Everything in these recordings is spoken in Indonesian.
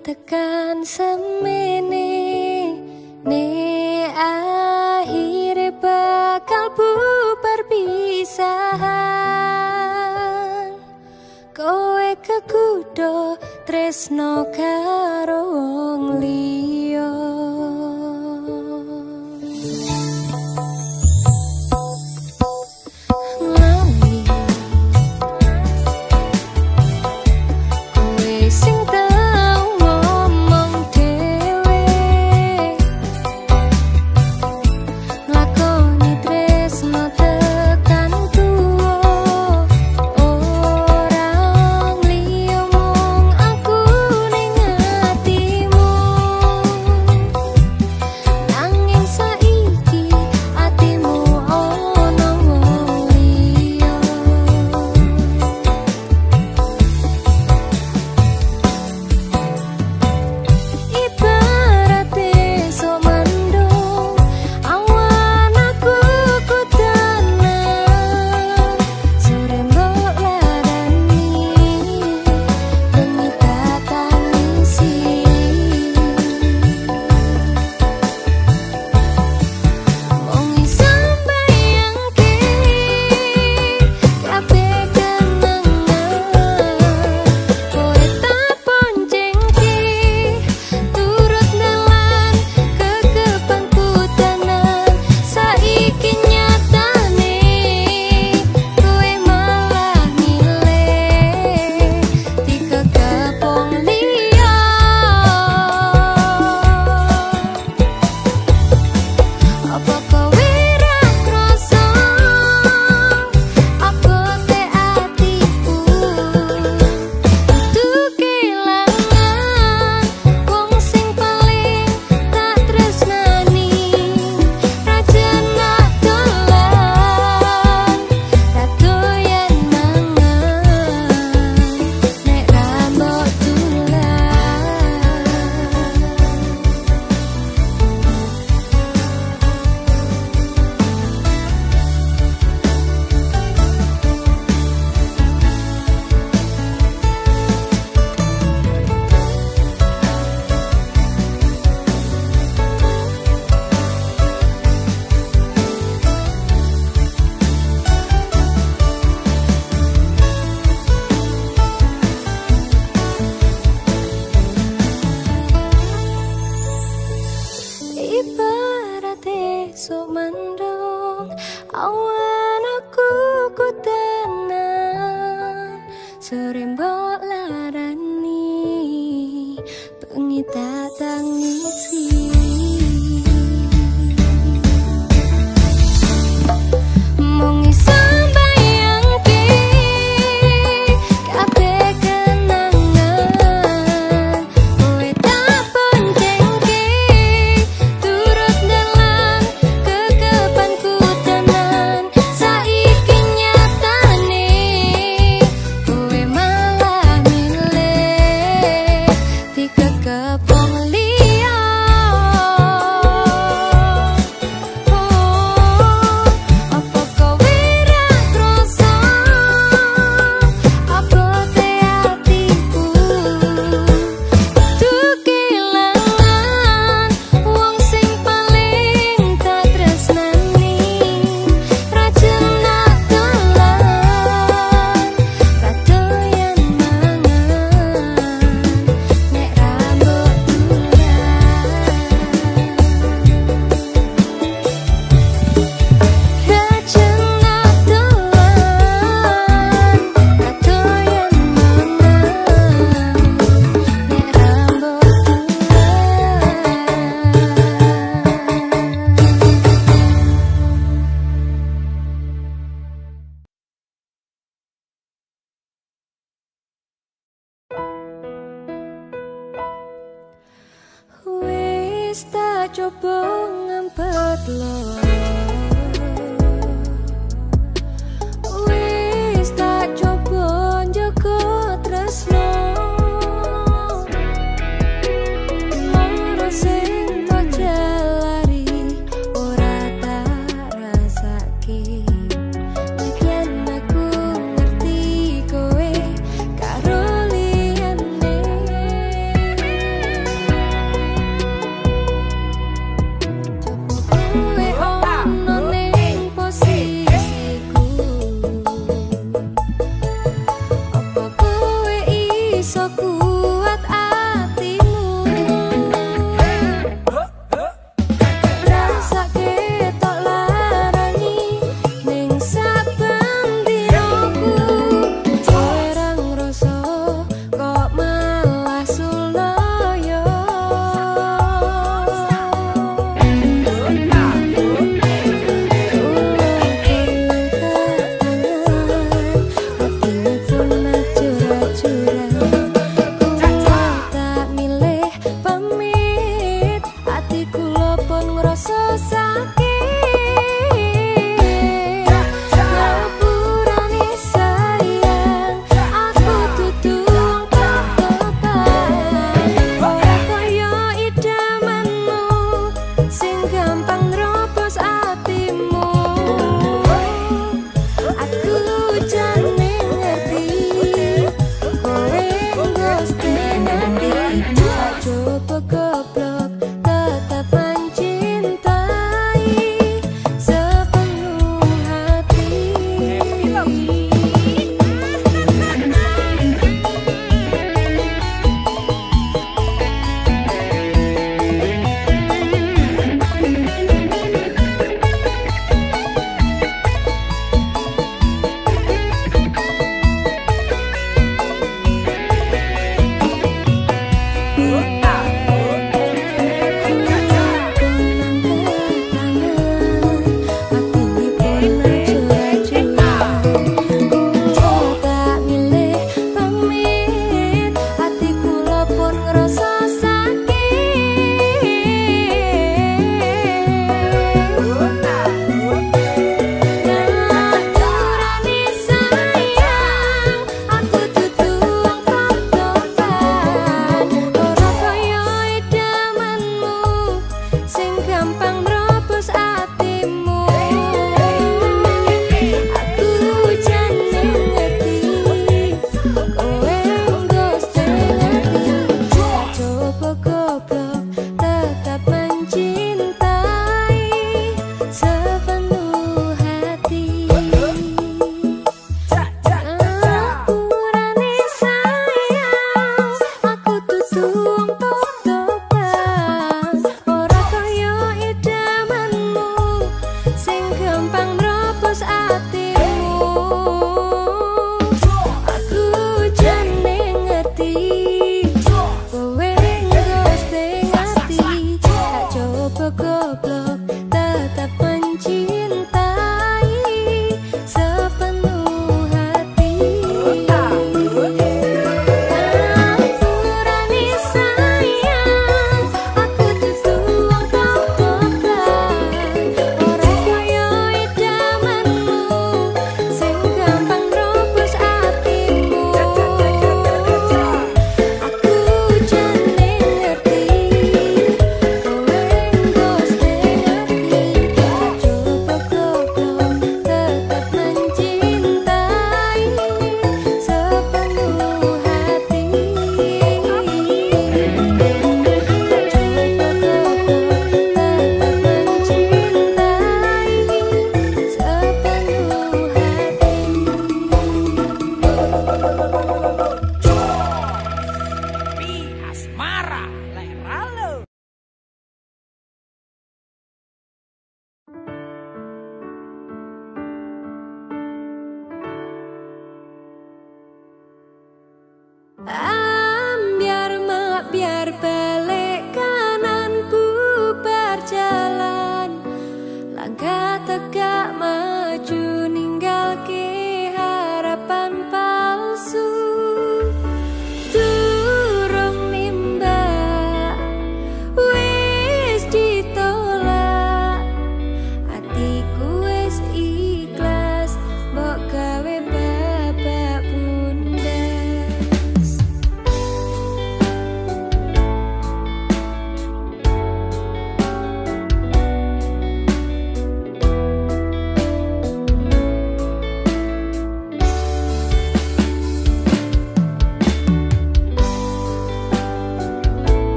tekan semene ne akhir bakal bubar pisahan. Kowe kekudo tresno karo wong liya.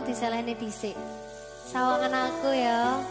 tolong diseleni dhisik. Sawangan aku ya.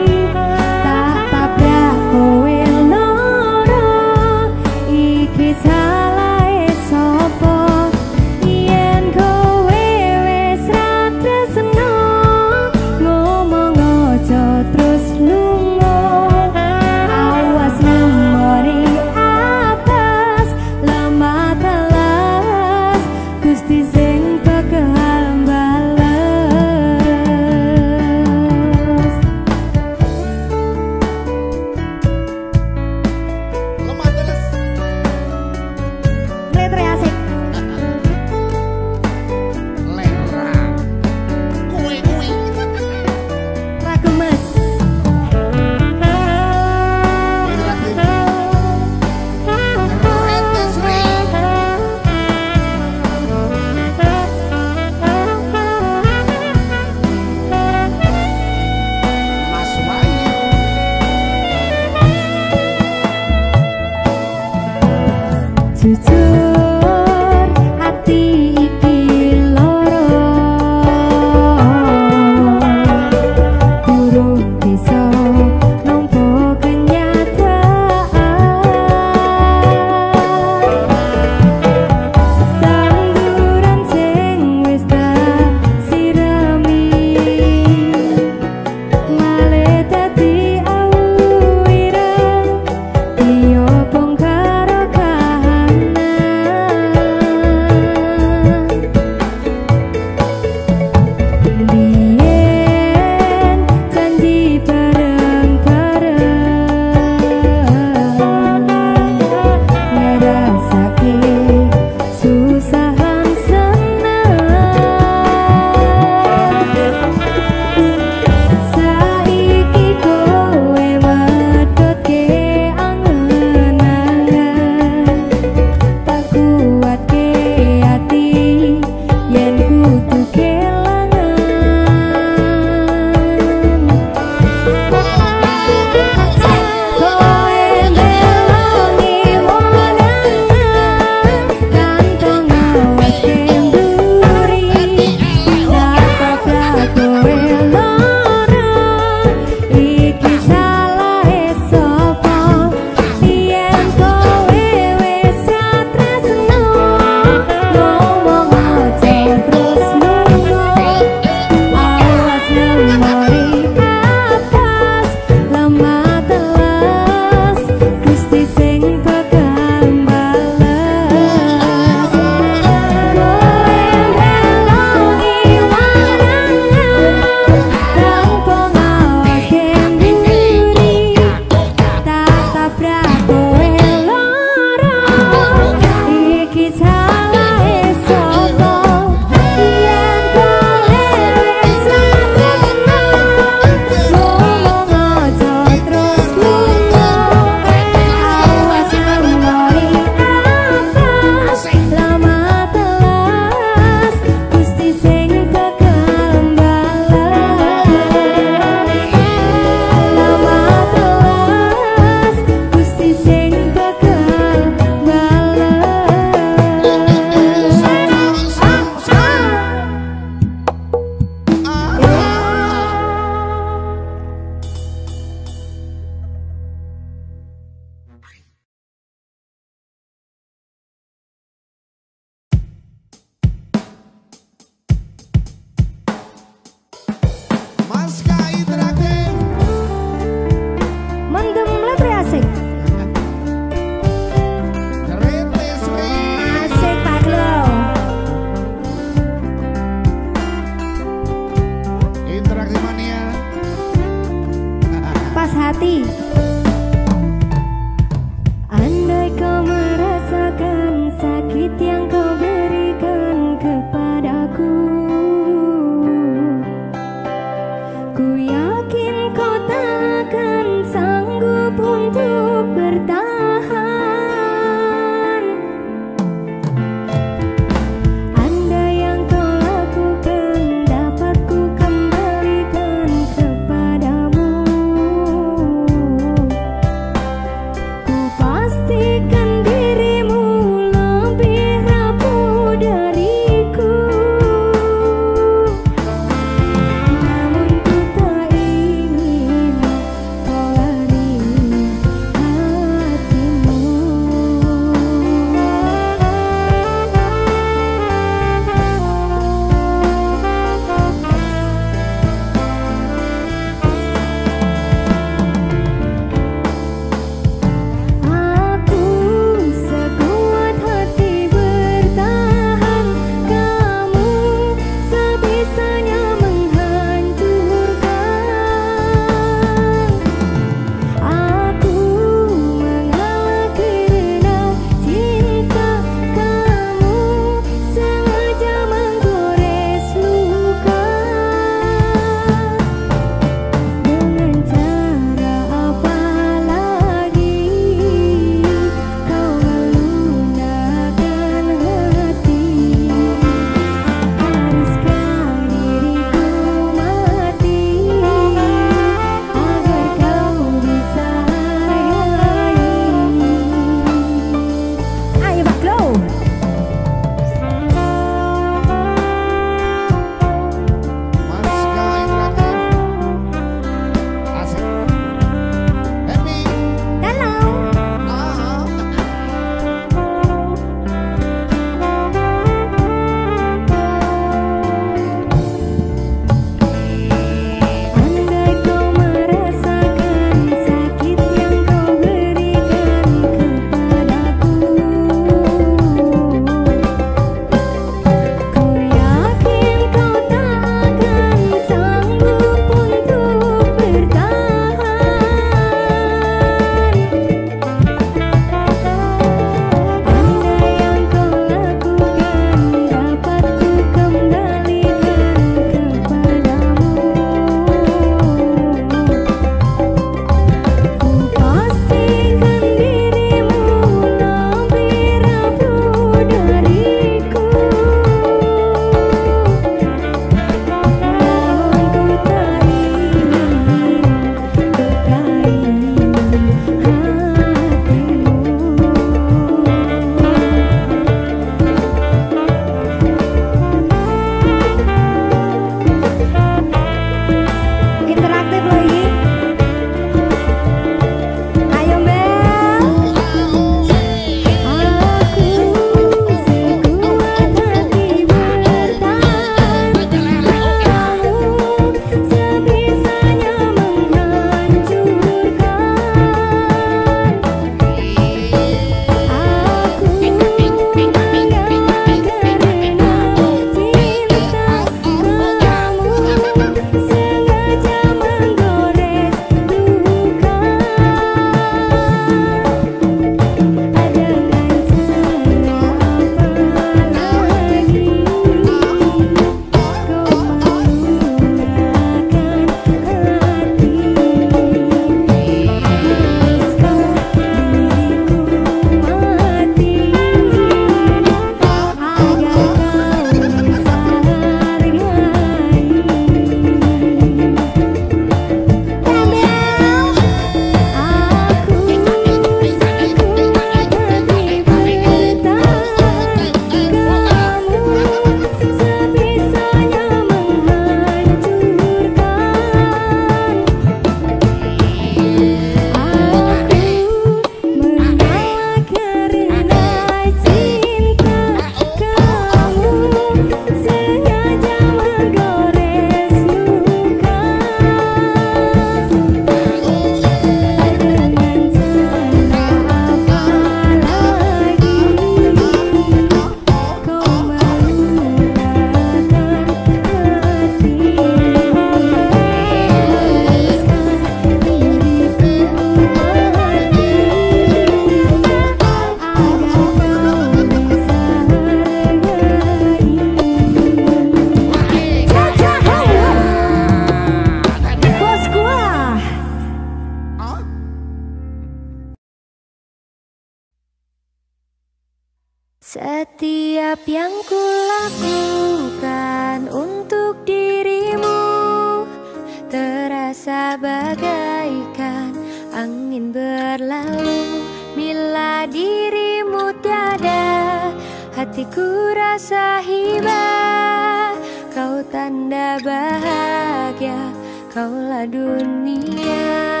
Bila dirimu tiada Hatiku rasa hibah Kau tanda bahagia Kaulah dunia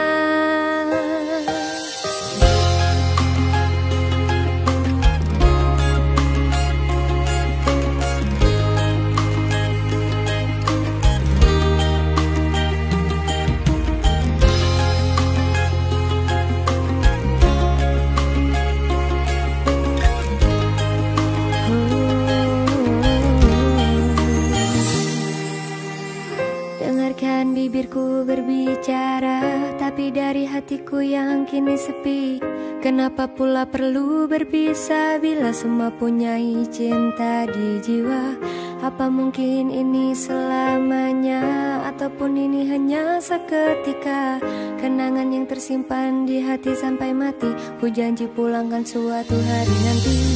berbicara Tapi dari hatiku yang kini sepi. Kenapa pula perlu berpisah Bila semua punya cinta di jiwa? Apa mungkin ini selamanya Ataupun ini hanya seketika? Kenangan yang tersimpan di hati sampai mati. Ku janji pulangkan suatu hari nanti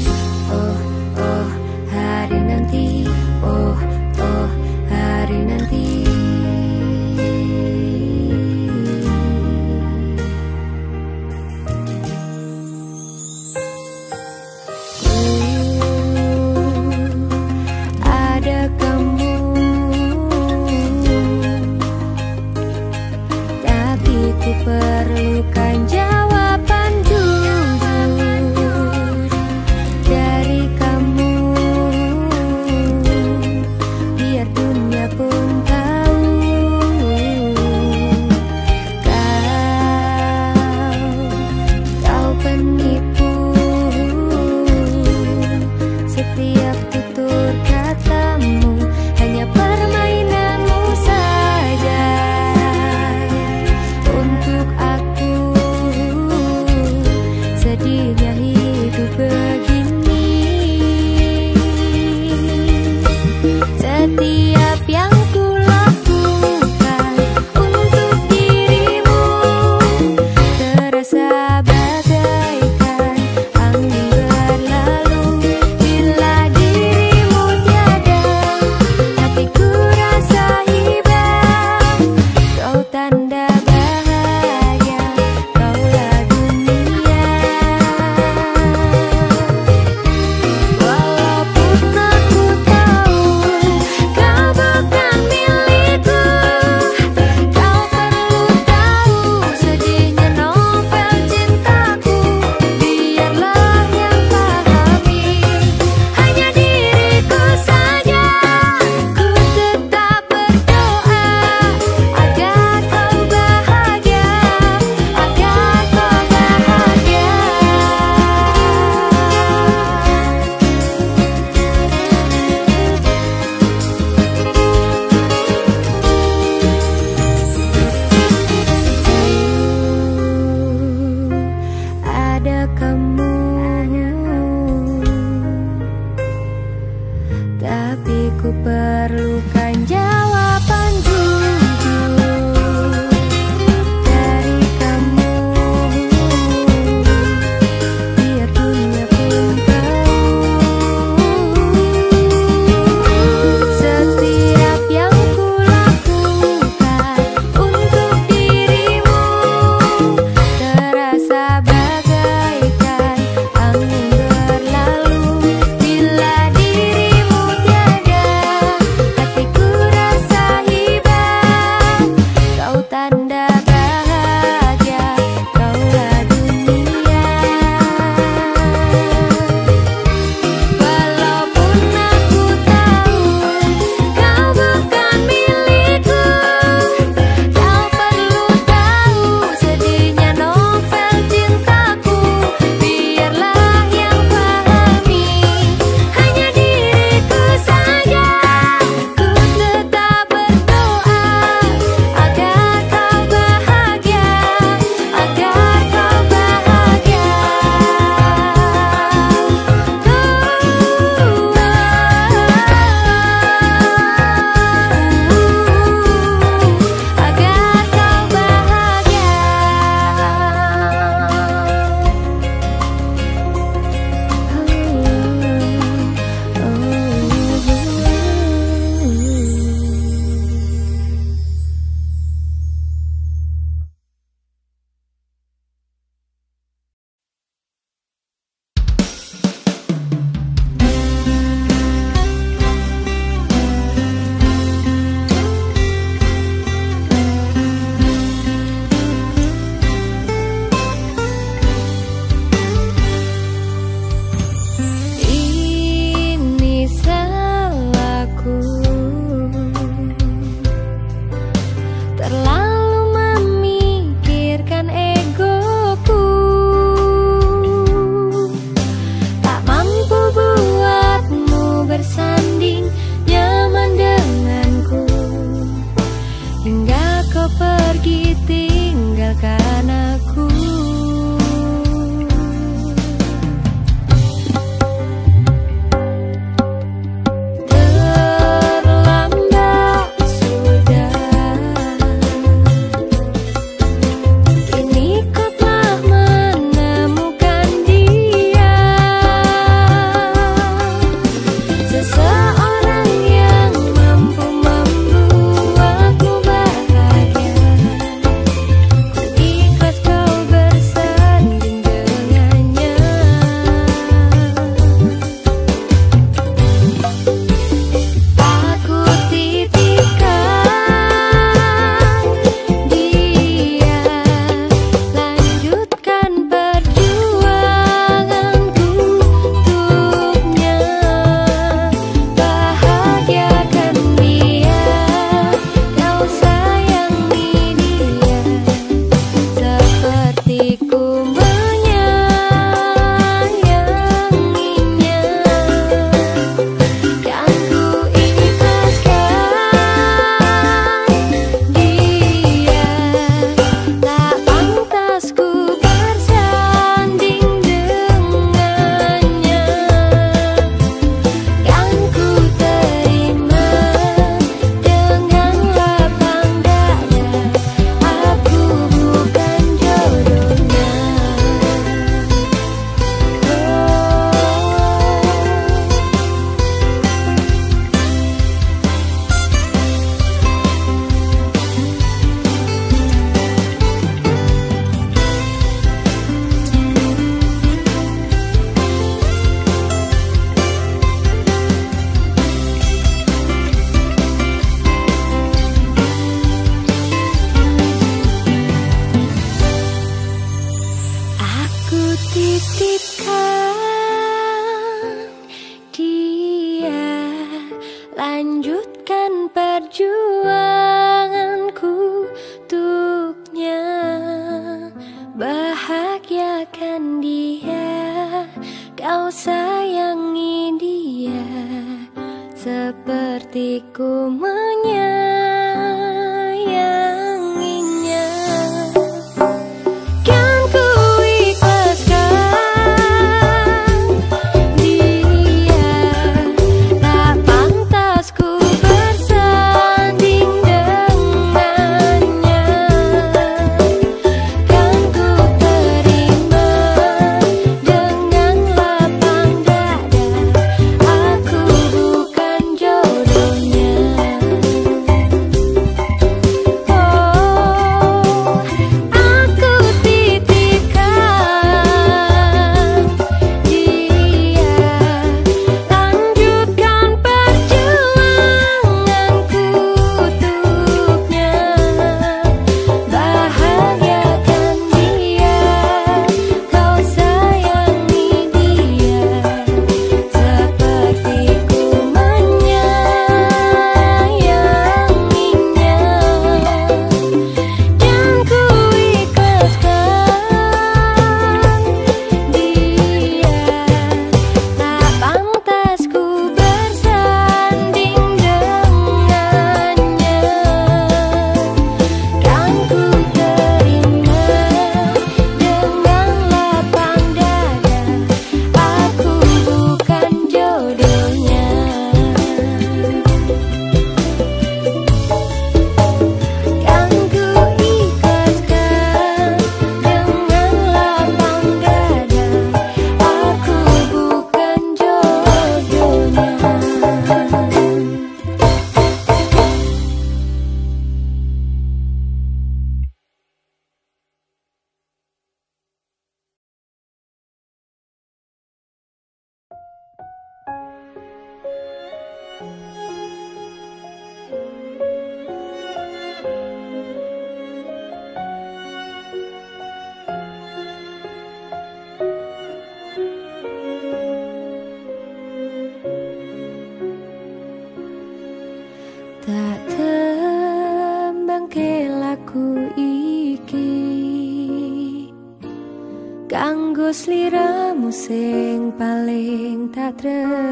atrás.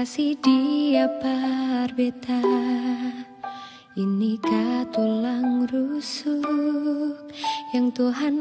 Suka si dia beta. Ini tulang rusuk Yang Tuhan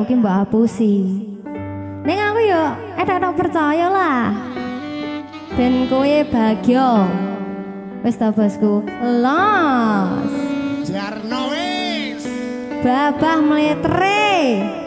aku ki mbak hapusi. Ning aku yo edak percaya lah. Ben kowe bahagia. Wis ta bosku. Los. Jarno wis. Babah meletre.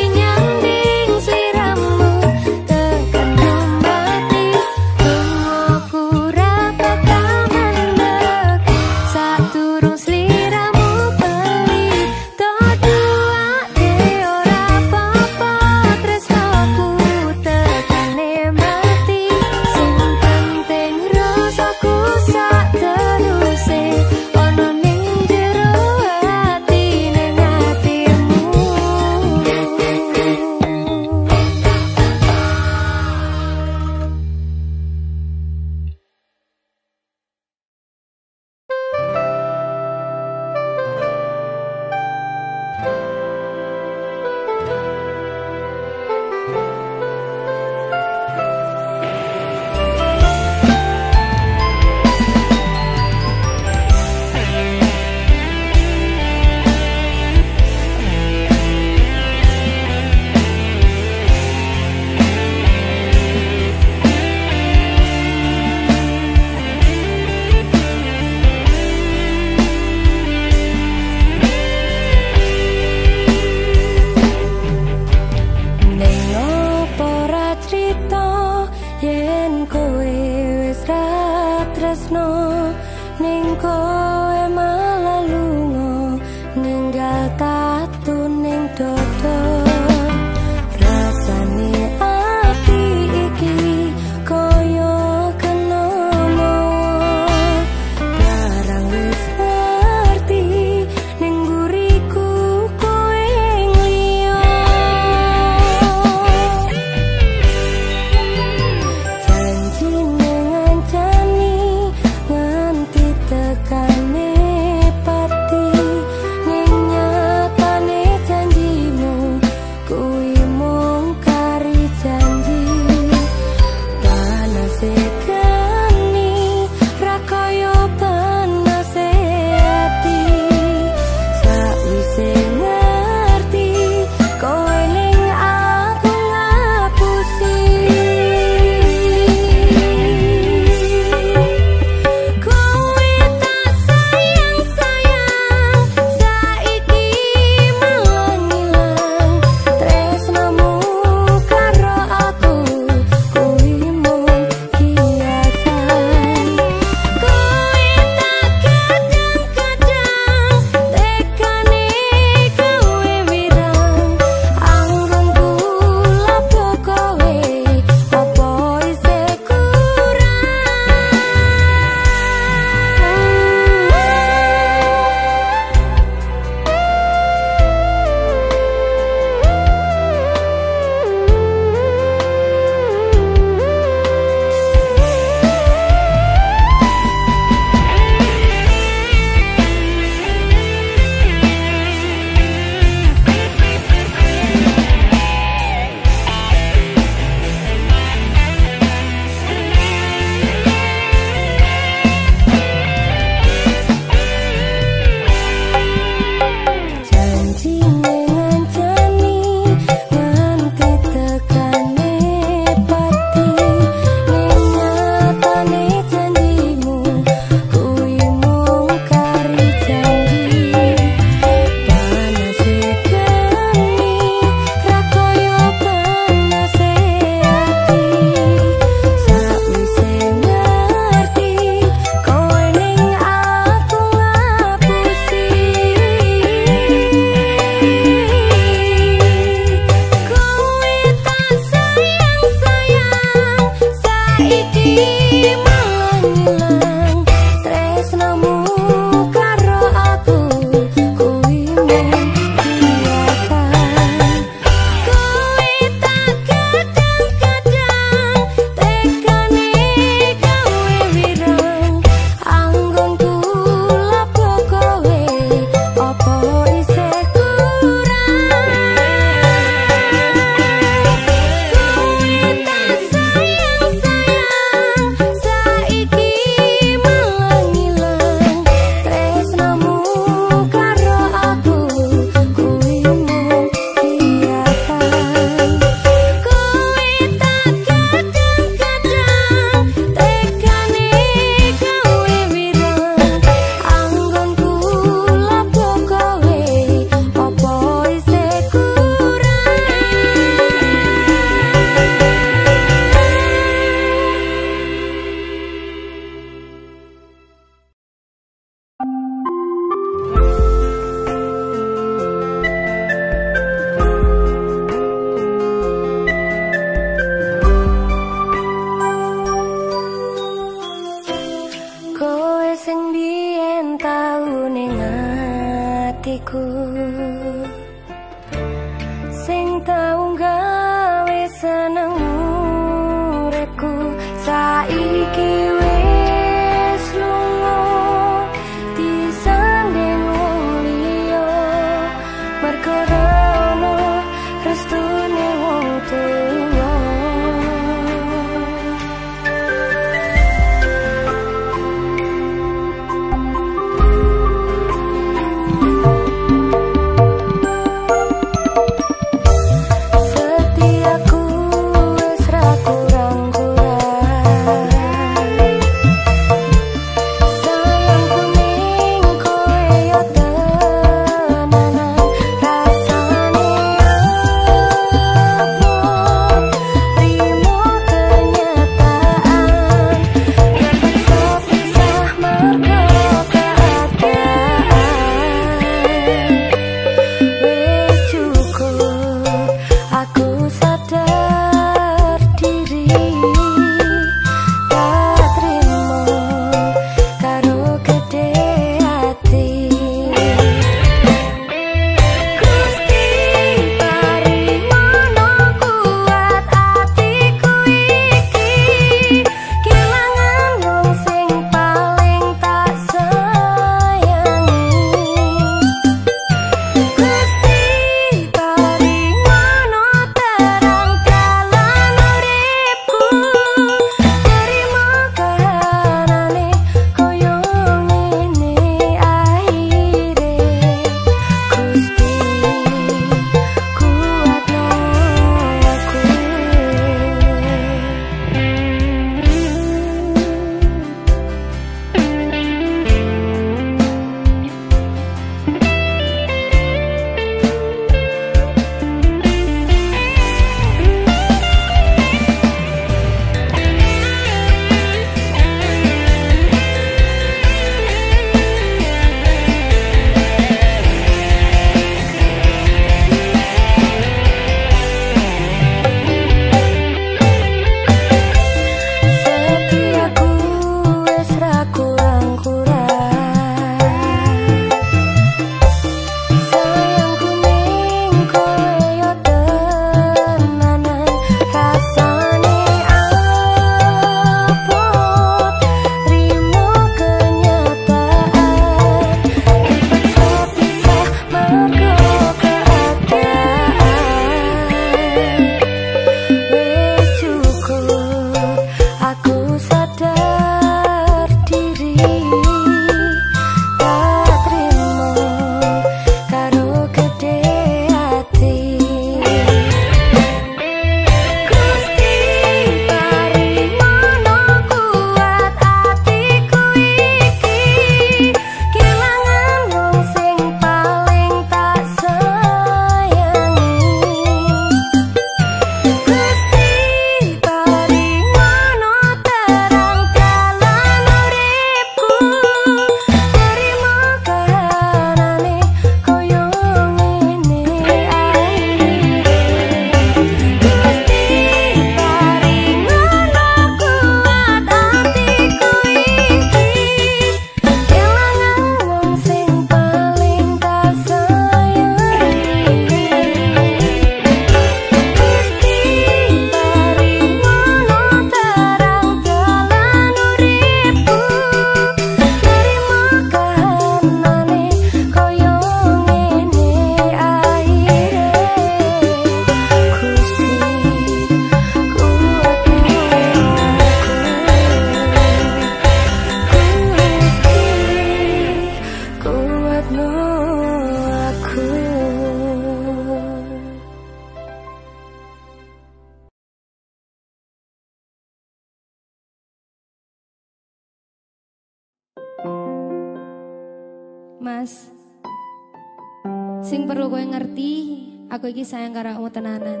Aku iki sayang karo kamu tenanan.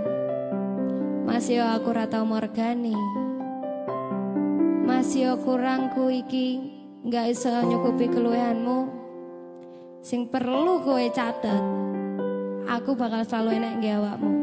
Masih yo aku ratau morgani. Masih yo kurangku iki nggak iso nyukupi keluhanmu. Sing perlu kowe catet. Aku bakal selalu enak nggawamu. awakmu.